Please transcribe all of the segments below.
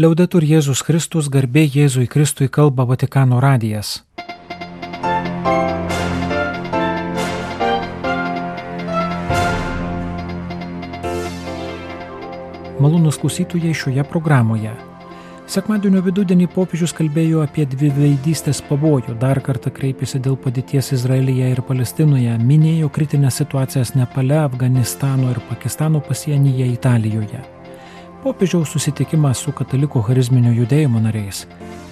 Liaudetur Jėzus Kristus garbė Jėzui Kristui kalba Vatikano radijas. Malonus klausytujai šioje programoje. Sekmadienio vidudienį popiežius kalbėjo apie dviveidystės pavojų, dar kartą kreipėsi dėl padėties Izraelyje ir Palestinoje, minėjo kritinės situacijas Nepale, Afganistano ir Pakistano pasienyje Italijoje popiežiaus susitikimas su katalikų charizminio judėjimo nariais,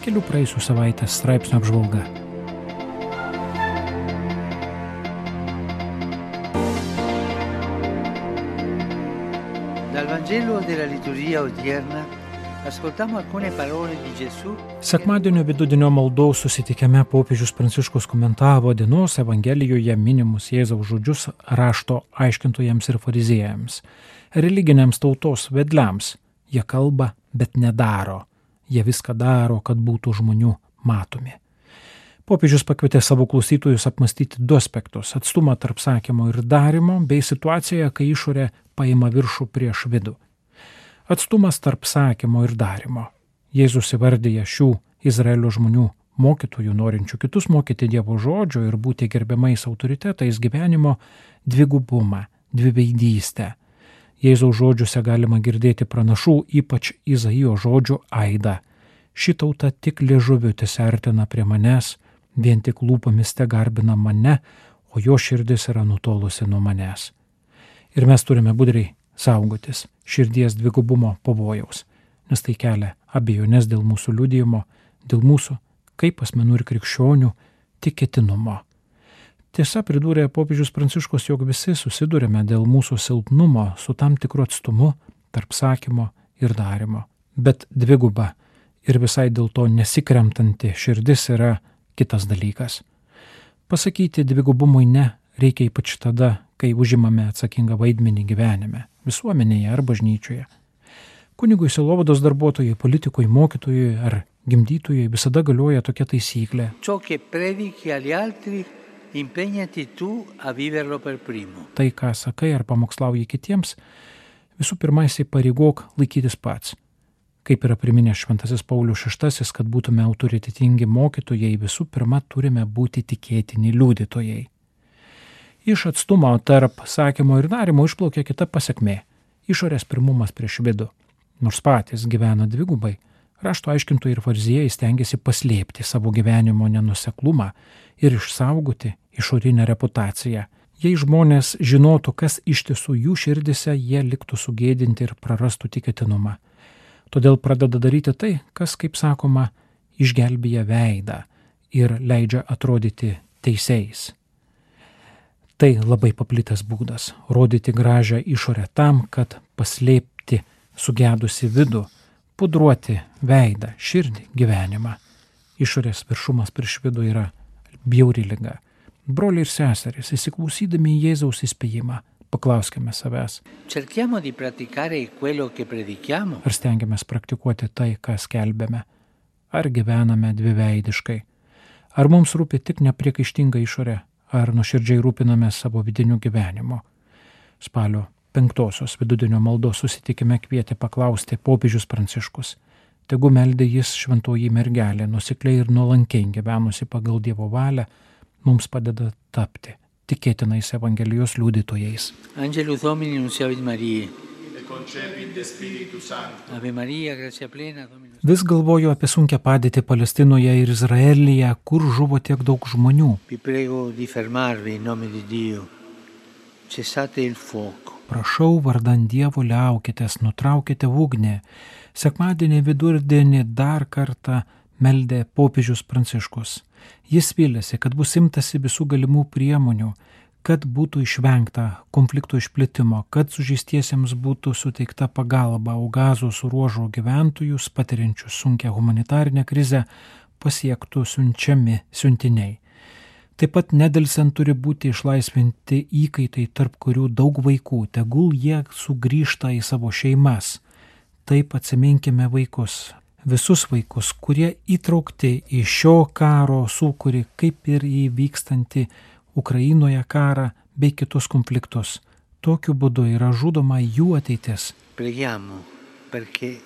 kelių praėjusių savaitės straipsnio apžvalga. Dal Vangelo della liturgia odierna Sekmadienio vidudienio maldaus susitikime popiežius Pranciškus komentavo dienos Evangelijoje minimus Jėzaus žodžius rašto aiškintojams ir fariziejams religiniams tautos vedliams. Jie kalba, bet nedaro. Jie viską daro, kad būtų žmonių matomi. Popiežius pakvietė savo klausytojus apmastyti du aspektus - atstumą tarp sakymo ir darimo, bei situaciją, kai išorė paima viršų prieš vidų. Atstumas tarp sakymo ir darimo. Jėzus įvardyja šių Izraelio žmonių mokytojų, norinčių kitus mokyti Dievo žodžio ir būti gerbiamais autoritetais gyvenimo dvigubumą, dviveidystę Jėzaus žodžiuose galima girdėti pranašų, ypač Izaijo žodžių aidą. Ši tauta tik liežuviu tisertina prie manęs, vien tik lūpomis te garbina mane, o jo širdis yra nutolusi nuo manęs. Ir mes turime budriai saugotis širdies dvigubumo pavojaus, nes tai kelia abejonės dėl mūsų liudijimo, dėl mūsų kaip asmenų ir krikščionių tikėtinumo. Tiesa, pridūrė popiežius Pranciškus, jog visi susidurime dėl mūsų silpnumo su tam tikru atstumu tarp sakymo ir darimo. Bet dviguba ir visai dėl to nesikremtanti širdis yra kitas dalykas. Pasakyti dvigubumui ne reikia ypač tada, kai užimame atsakingą vaidmenį gyvenime, visuomenėje ar bažnyčioje. Kunigui silovados darbuotojai, politikui, mokytojui ar gimdytojui visada galioja tokia taisyklė. Tai, ką sakai ar pamokslauji kitiems, visų pirma įsipareigok laikytis pats. Kaip yra priminęs Šventasis Paulius VI, kad būtume autoritetingi mokytojai, visų pirma turime būti tikėtini liudytojai. Iš atstumo tarp sakymo ir darimo išplaukia kita pasiekmė - išorės pirmumas prieš vidų. Nors patys gyvena dvigubai, rašto aiškintojai ir fariziejai stengiasi paslėpti savo gyvenimo nenuseklumą ir išsaugoti išorinę reputaciją. Jei žmonės žinotų, kas iš tiesų jų širdise, jie liktų sugėdinti ir prarastų tikėtinumą. Todėl pradeda daryti tai, kas, kaip sakoma, išgelbėja veidą ir leidžia atrodyti teisėjais. Tai labai paplitęs būdas - rodyti gražią išorę tam, kad paslėpti sugedusi vidų, pudruoti veidą, širdį, gyvenimą. Išorės viršumas prieš vidų yra bjauri lyga. Broliai ir seserys, įsiklausydami į Jėzaus įspėjimą, paklauskime savęs. Ar stengiamės praktikuoti tai, ką skelbėme? Ar gyvename dviveidiškai? Ar mums rūpi tik nepriekaištinga išorė? Ar nuoširdžiai rūpiname savo vidiniu gyvenimu? Spalio penktosios vidudienio maldos susitikime kvietė paklausti popiežius pranciškus tegu meldė jis šventoji mergelė, nusikliai ir nuolankiai gyvenusi pagal Dievo valią, mums padeda tapti tikėtinais Evangelijos liudytojais. Angelus Domini nunciavit Marijai. Ave Marija, gracia plena, Dominus. Vis galvoju apie sunkę padėtį Palestinoje ir Izraelyje, kur žuvo tiek daug žmonių. Vi prego di fermarvi in nome di Dio. Cessate il fuoco. Prašau, vardant Dievo liaukitės, nutraukite ugnį. Sekmadienį vidurdienį dar kartą meldė popiežius Pranciškus. Jis vylėsi, kad bus imtasi visų galimų priemonių, kad būtų išvengta konflikto išplitimo, kad sužeistiesiems būtų suteikta pagalba, o gazos ruožo gyventojus patiriančius sunkę humanitarinę krizę pasiektų siunčiami siuntiniai. Taip pat nedelsiant turi būti išlaisvinti įkaitai, tarp kurių daug vaikų, tegul jie sugrįžta į savo šeimas taip atsiminkime vaikus, visus vaikus, kurie įtraukti į šio karo sūkurį, kaip ir į vykstantį Ukrainoje karą bei kitus konfliktus. Tokiu būdu yra žudoma jų ateitis. Preghiamo perché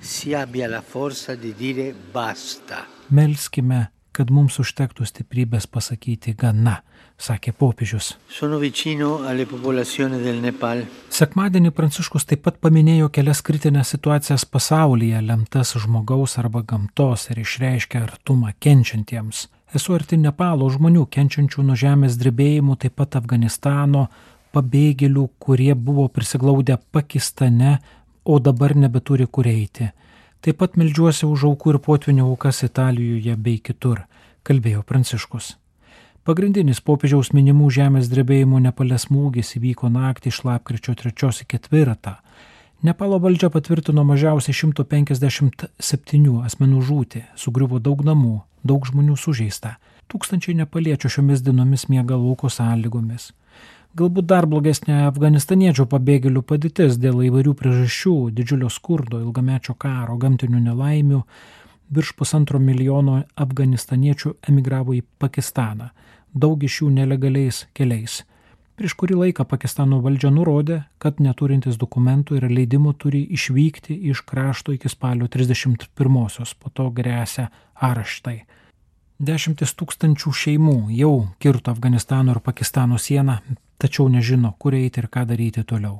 si abbia la forza di dire basta. Melskime, kad mums užtektų stiprybės pasakyti gana, sakė popiežius. Sekmadienį Pranciškus taip pat paminėjo kelias kritinės situacijas pasaulyje, lemtas žmogaus arba gamtos ir išreiškė artumą kenčiantiems. Esu arti Nepalo žmonių kenčiančių nuo žemės drebėjimų, taip pat Afganistano pabėgėlių, kurie buvo prisiglaudę Pakistane, o dabar nebeturi kur eiti. Taip pat melžiuosi už aukų ir potvinių aukas Italijoje bei kitur, kalbėjo Pranciškus. Pagrindinis popiežiaus minimų žemės drebėjimų Nepalės smūgis įvyko naktį iš lapkričio 3 į 4. Nepalo valdžia patvirtino mažiausiai 157 asmenų žūti, sugriuvo daug namų, daug žmonių sužeista, tūkstančiai nepaliečių šiomis dienomis miega lauko sąlygomis. Galbūt dar blogesnė afganistaniečių pabėgėlių padėtis dėl įvairių priežasčių - didžiulio skurdo, ilgamečio karo, gamtinių nelaimių. Virš pusantro milijono afganistaniečių emigravo į Pakistaną, daug iš jų nelegaliais keliais. Prieš kurį laiką Pakistano valdžia nurodė, kad neturintis dokumentų ir leidimų turi išvykti iš krašto iki spalio 31-osios, po to grėsia araštai. Dešimtis tūkstančių šeimų jau kirto Afganistano ir Pakistano sieną, tačiau nežino, kur eiti ir ką daryti toliau.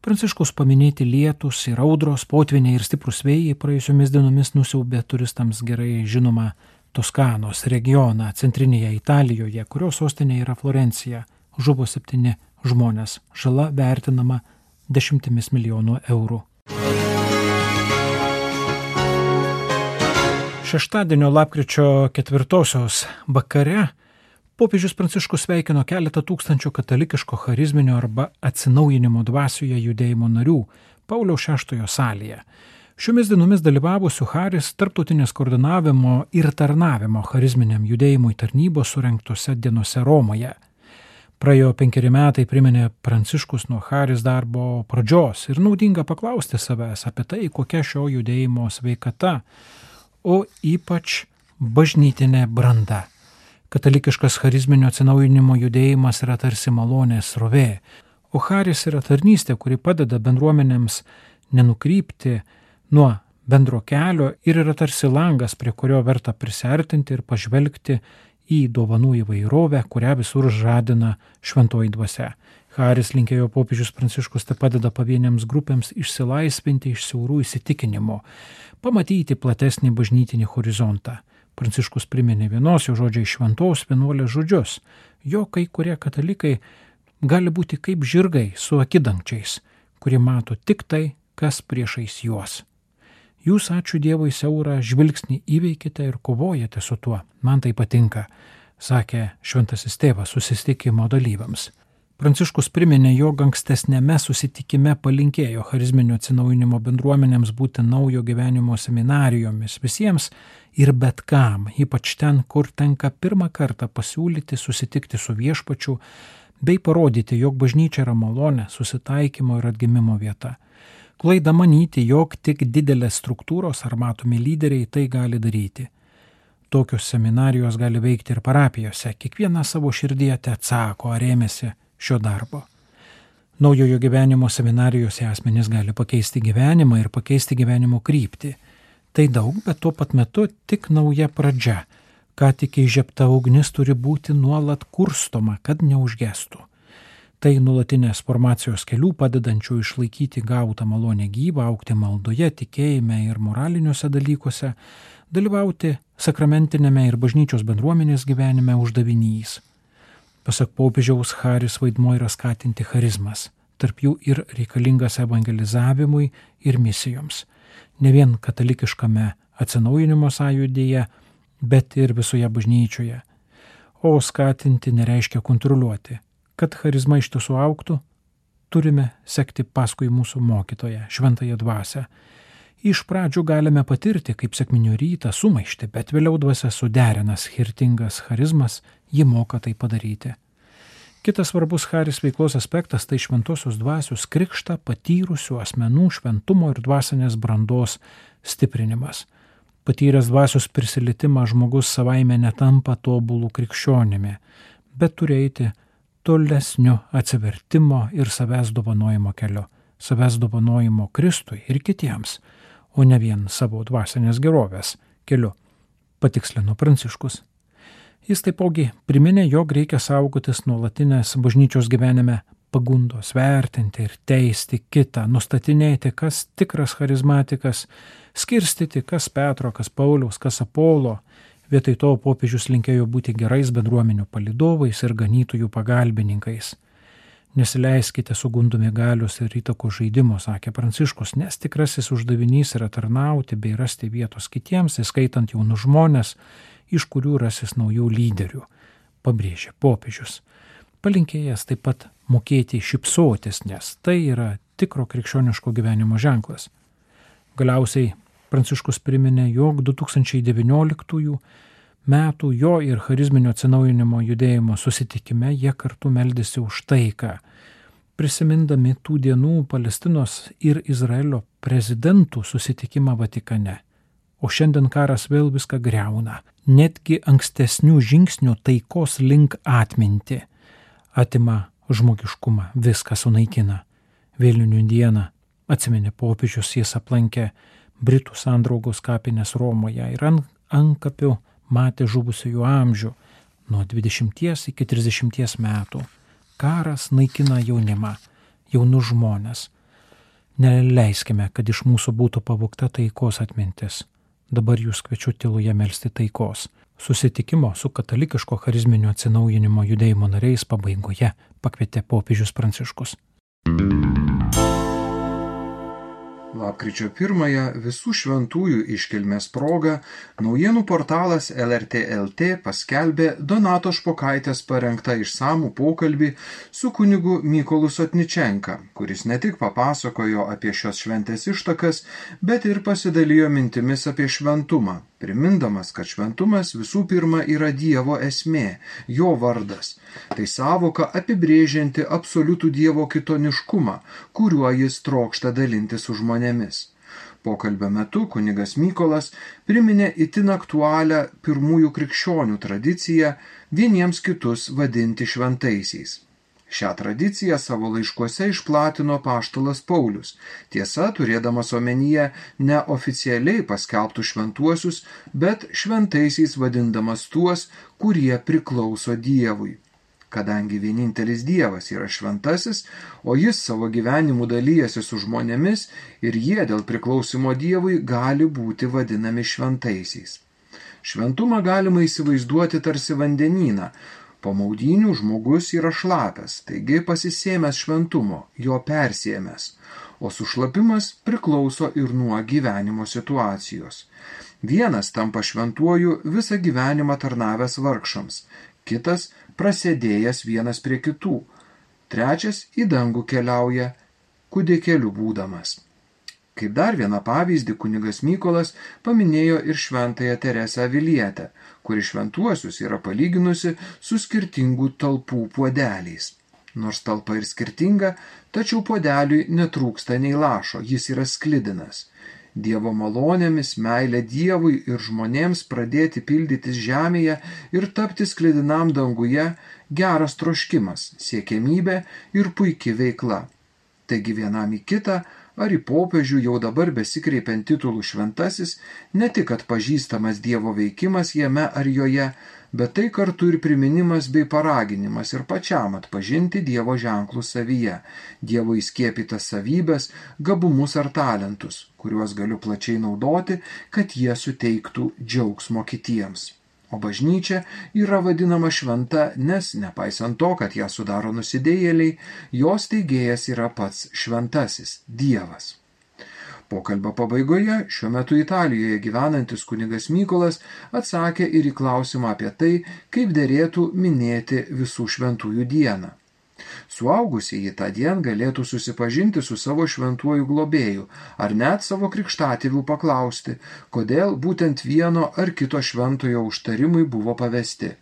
Pranciškus paminėti lietus ir audros, potviniai ir stiprus vėjai praėjusiomis dienomis nusiaubė turistams gerai žinoma Toskanos regioną centrinėje Italijoje, kurios sostinė yra Florencija. Žuvo septyni žmonės, žala vertinama dešimtimis milijonų eurų. Šeštadienio lapkričio ketvirtosios vakare popiežius Pranciškus sveikino keletą tūkstančių katalikiško charizminio arba atsinaujinimo dvasioje judėjimo narių Pauliaus VI salėje. Šiomis dienomis dalyvavusių Haris tarptautinės koordinavimo ir tarnavimo charizminiam judėjimui tarnybos surinktose dienose Romoje. Praėjo penkeri metai priminė Pranciškus nuo Haris darbo pradžios ir naudinga paklausti savęs apie tai, kokia šio judėjimo sveikata o ypač bažnytinė branda. Katalikiškas charizminio atsinaujinimo judėjimas yra tarsi malonės rovė, o Haris yra tarnystė, kuri padeda bendruomenėms nenukrypti nuo bendro kelio ir yra tarsi langas, prie kurio verta prisertinti ir pažvelgti į dovanų įvairovę, kurią visur žadina šventoji dvasia. Haris linkėjo popiežius Pranciškus tai padeda pavieniams grupėms išsilaisvinti iš siaurų įsitikinimų, pamatyti platesnį bažnytinį horizontą. Pranciškus priminė vienos jo žodžiai šventos vienuolės žodžius. Jo kai kurie katalikai gali būti kaip žirgai su akidangčiais, kurie mato tik tai, kas priešais juos. Jūs, ačiū Dievui, siaurą žvilgsnį įveikite ir kovojate su tuo. Man tai patinka, sakė šventasis tėvas susitikimo dalyviams. Pranciškus priminė, jog ankstesnėme susitikime palinkėjo charizminio atsinaujinimo bendruomenėms būti naujo gyvenimo seminarijomis visiems ir bet kam, ypač ten, kur tenka pirmą kartą pasiūlyti susitikti su viešpačiu bei parodyti, jog bažnyčia yra malonė, susitaikymo ir atgimimo vieta. Klaida manyti, jog tik didelės struktūros ar matomi lyderiai tai gali daryti. Tokios seminarijos gali veikti ir parapijose, kiekviena savo širdyje te atsako ar ėmėsi šio darbo. Naujojo gyvenimo seminarijose asmenys gali pakeisti gyvenimą ir pakeisti gyvenimo kryptį. Tai daug, bet tuo pat metu tik nauja pradžia. Ką tik įžiepta ugnis turi būti nuolat kurstoma, kad neužgestų. Tai nulatinės formacijos kelių padedančių išlaikyti gautą malonę gyvą, aukti maldoje, tikėjime ir moraliniuose dalykuose, dalyvauti sakramentinėme ir bažnyčios bendruomenės gyvenime uždavinys. Pasak popiežiaus, Haris vaidmo yra skatinti charizmas, tarp jų ir reikalingas evangelizavimui ir misijoms. Ne vien katalikiškame atsinaujinimo sąjūdyje, bet ir visoje bažnyčioje. O skatinti nereiškia kontroliuoti. Kad charizma iš tiesų auktų, turime sekti paskui mūsų mokytoją, šventąją dvasę. Iš pradžių galime patirti, kaip sėkminio rytą sumaišti, bet vėliau dvasia suderina skirtingas charizmas ji moka tai padaryti. Kitas svarbus Haris veiklos aspektas tai šventosios dvasios krikštą patyrusių asmenų šventumo ir dvasinės brandos stiprinimas. Patyręs dvasios prisilitimą žmogus savaime netampa tobulų krikščionimi, bet turi eiti tolesniu atsivertimo ir savęs dovanojimo keliu, savęs dovanojimo Kristui ir kitiems, o ne vien savo dvasinės gerovės keliu, patikslino Pranciškus. Jis taipogi priminė, jog reikia saugotis nuolatinės bažnyčios gyvenime pagundos vertinti ir teisti kitą, nustatinėti, kas tikras charizmatikas, skirstyti, kas Petro, kas Pauliaus, kas Apolo. Vietoj to popiežius linkėjo būti gerais bendruomenių palidovais ir ganytojų pagalbininkais. Nesileiskite sugundomi galius ir įtako žaidimo, sakė Pranciškus, nes tikrasis uždavinys yra tarnauti bei rasti vietos kitiems, įskaitant jaunus žmonės, iš kurių rasis naujų lyderių, pabrėžė popiežius. Palinkėjęs taip pat mokėti šipsotis, nes tai yra tikro krikščioniško gyvenimo ženklas. Galiausiai Pranciškus priminė, jog 2019 metų jo ir charizminio atsinaujinimo judėjimo susitikime jie kartu meldėsi už taiką, prisimindami tų dienų Palestinos ir Izraelio prezidentų susitikimą Vatikane. O šiandien karas vėl viską greuna. Netgi ankstesnių žingsnių taikos link atminti atima žmogiškumą, viską sunaikina. Vėlinių dieną, atsimenė popiežius, jis aplankė Britų sandraugos kapinės Romoje ir ant ankapių matė žuvusiųjų amžių nuo 20 iki 30 metų. Karas naikina jaunimą, jaunus žmonės. Neleiskime, kad iš mūsų būtų pavokta taikos atmintis. Dabar jūs kviečiu tyloje melstį taikos. Susitikimo su katalikiško charizminio atsinaujinimo judėjimo nariais pabaigoje pakvietė popiežius Pranciškus. Lapkričio pirmąją visų šventųjų iškilmės proga naujienų portalas LRT LT paskelbė Donato Špokaitės parengtą išsamų pokalbį su kunigu Mykolu Sotničenka, kuris ne tik papasakojo apie šios šventės ištakas, bet ir pasidalijo mintimis apie šventumą, primindamas, kad šventumas visų pirma yra Dievo esmė, jo vardas. Tai savoka apibrėžianti absoliutų Dievo kitoniškumą, kuriuo jis trokšta dalinti su žmonėmis. Pokalbio metu kunigas Mykolas priminė itin aktualią pirmųjų krikščionių tradiciją vieniems kitus vadinti šventaisiais. Šią tradiciją savo laiškuose išplatino paštalas Paulius, tiesa, turėdamas omenyje ne oficialiai paskelbtų šventuosius, bet šventaisiais vadindamas tuos, kurie priklauso Dievui kadangi vienintelis Dievas yra šventasis, o jis savo gyvenimu dalyjasi su žmonėmis ir jie dėl priklausimo Dievui gali būti vadinami šventaisiais. Šventumą galima įsivaizduoti tarsi vandenyną. Po maudynių žmogus yra šlapęs, taigi pasisėmęs šventumo, jo persėmęs, o sušlapimas priklauso ir nuo gyvenimo situacijos. Vienas tampa šventuoju visą gyvenimą tarnavęs vargšams, kitas prasėdėjęs vienas prie kitų, trečias į dangų keliauja kudėkeliu būdamas. Kaip dar vieną pavyzdį kunigas Mykolas paminėjo ir šventąją Teresę Vilietę, kuri šventuosius yra palyginusi su skirtingų talpų puodeliais. Nors talpa ir skirtinga, tačiau puodeliui netrūksta nei lašo, jis yra sklidinas. Dievo malonėmis, meilė Dievui ir žmonėms pradėti pildytis žemėje ir tapti sklidinam danguje geras troškimas, siekėmybė ir puikia veikla. Taigi vienam į kitą ar į popiežių jau dabar besikreipiant titulų šventasis, ne tik atpažįstamas Dievo veikimas jame ar joje, bet tai kartu ir priminimas bei paraginimas ir pačiam atpažinti Dievo ženklus savyje, Dievo įskiepytas savybės, gabumus ar talentus, kuriuos galiu plačiai naudoti, kad jie suteiktų džiaugsmo kitiems. O bažnyčia yra vadinama šventa, nes nepaisant to, kad ją sudaro nusidėjėliai, jos teigėjas yra pats šventasis Dievas. Pokalbio pabaigoje šiuo metu Italijoje gyvenantis kunigas Mykolas atsakė ir į klausimą apie tai, kaip dėrėtų minėti visų šventųjų dieną. Suaugusieji tą dieną galėtų susipažinti su savo šventuoju globėju, ar net savo krikštatėvių paklausti, kodėl būtent vieno ar kito šventojo užtarimui buvo pavesti.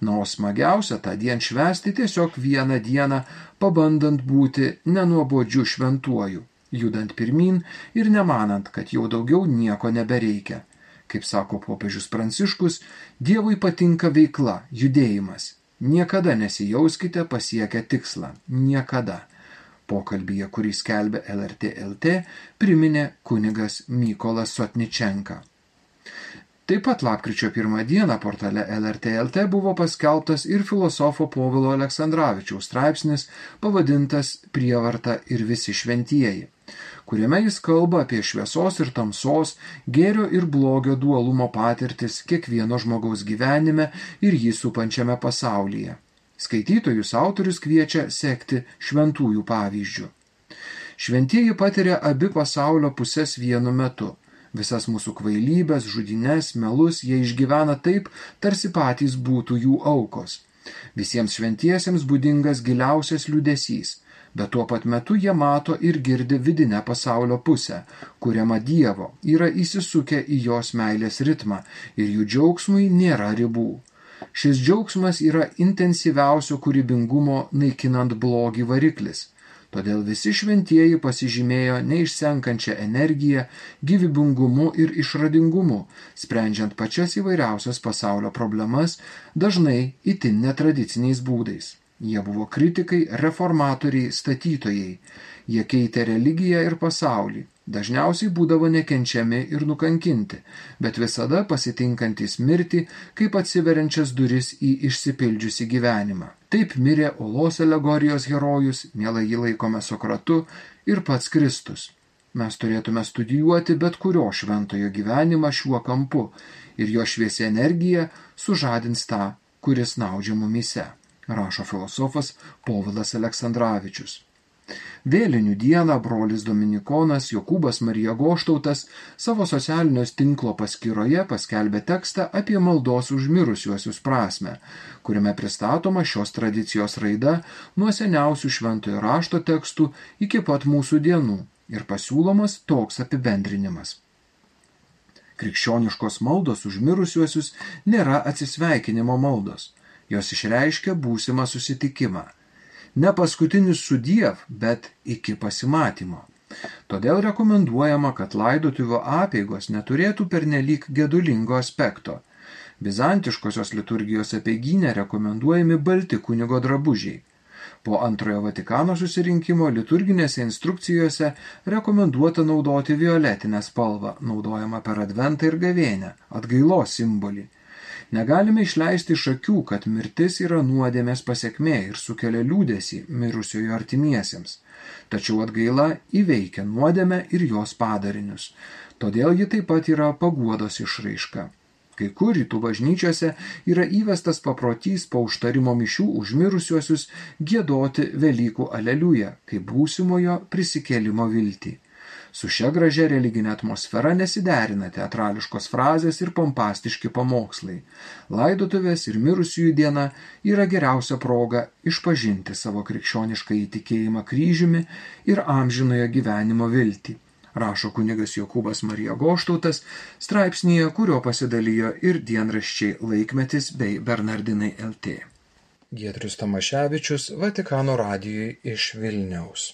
Na, o smagiausia tą dieną švesti tiesiog vieną dieną, pabandant būti nenuobodžiu šventuoju judant pirmin ir nemanant, kad jau daugiau nieko nebereikia. Kaip sako popiežius Pranciškus, Dievui patinka veikla, judėjimas. Niekada nesijauskite pasiekę tikslą. Niekada. Pokalbyje, kurį skelbė LRT LT, priminė kunigas Mykolas Sotničenka. Taip pat lapkričio pirmą dieną portale LRT LT buvo paskelbtas ir filosofo Povilo Aleksandravičiaus straipsnis pavadintas Prievarta ir visi šventieji, kuriame jis kalba apie šviesos ir tamsos, gėrio ir blogio dualumo patirtis kiekvieno žmogaus gyvenime ir jį supančiame pasaulyje. Skaitytojus autorius kviečia sekti šventųjų pavyzdžių. Šventieji patiria abi pasaulio pusės vienu metu. Visas mūsų kvailybės, žudines, melus jie išgyvena taip, tarsi patys būtų jų aukos. Visiems šventiesiems būdingas giliausias liūdėsys, bet tuo pat metu jie mato ir girdi vidinę pasaulio pusę, kuriama Dievo, yra įsisukę į jos meilės ritmą ir jų džiaugsmui nėra ribų. Šis džiaugsmas yra intensyviausio kūrybingumo naikinant blogį variklis. Todėl visi šventieji pasižymėjo neišsenkančią energiją, gyvybingumu ir išradingumu, sprendžiant pačias įvairiausias pasaulio problemas, dažnai itin netradiciniais būdais. Jie buvo kritikai, reformatoriai, statytojai. Jie keitė religiją ir pasaulį. Dažniausiai būdavo nekenčiami ir nukankinti, bet visada pasitinkantis mirtį kaip atsiveriančias duris į išsipildžiusi gyvenimą. Taip mirė olos alegorijos herojus, mielai jį laikome Sokratu ir pats Kristus. Mes turėtume studijuoti bet kurio šventojo gyvenimą šiuo kampu ir jo šviesi energija sužadins tą, kuris naudžia mumise rašo filosofas Povilas Aleksandravičius. Vėlinių dieną brolis Dominikonas Jokūbas Marija Goštautas savo socialinės tinklo paskyroje paskelbė tekstą apie maldos užmirusiuosius prasme, kuriame pristatoma šios tradicijos raida nuo seniausių šventojo rašto tekstų iki pat mūsų dienų ir pasiūlomas toks apibendrinimas. Krikščioniškos maldos užmirusiuosius nėra atsisveikinimo maldos Jos išreiškia būsimą susitikimą. Ne paskutinis sudiev, bet iki pasimatymo. Todėl rekomenduojama, kad laidotuvių apėgos neturėtų pernelyg gedulingo aspekto. Bizantiškosios liturgijos apiegynė rekomenduojami balti kunigo drabužiai. Po antrojo Vatikano susirinkimo liturginėse instrukcijose rekomenduota naudoti violetinę spalvą, naudojama per adventą ir gavėnę, atgailos simbolį. Negalime išleisti iš akių, kad mirtis yra nuodėmės pasiekmė ir sukelia liūdėsi mirusiojo artimiesiems. Tačiau atgaila įveikia nuodėmę ir jos padarinius. Todėl ji taip pat yra paguodos išraiška. Kai kur rytų bažnyčiose yra įvestas paprotys po užtarimo mišių užmirusiuosius gėdoti Velykų aleliuja, kaip būsimojo prisikėlimo viltį. Su šia gražia religinė atmosfera nesiderina teatrališkos frazės ir pompastiški pamokslai. Laidotuvės ir mirusiųjų diena yra geriausia proga išpažinti savo krikščionišką įtikėjimą kryžiumi ir amžinojo gyvenimo viltį. Rašo kunigas Jokūbas Marija Goštautas straipsnėje, kurio pasidalijo ir dienraščiai laikmetis bei Bernardinai LT. Giedrius Tamaševičius Vatikano radijui iš Vilniaus.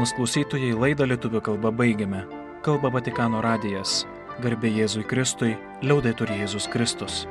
Malonus klausytojai laidą lietuvių kalba baigiame. Kalba Vatikano radijas. Garbė Jėzui Kristui, liaudai turi Jėzus Kristus.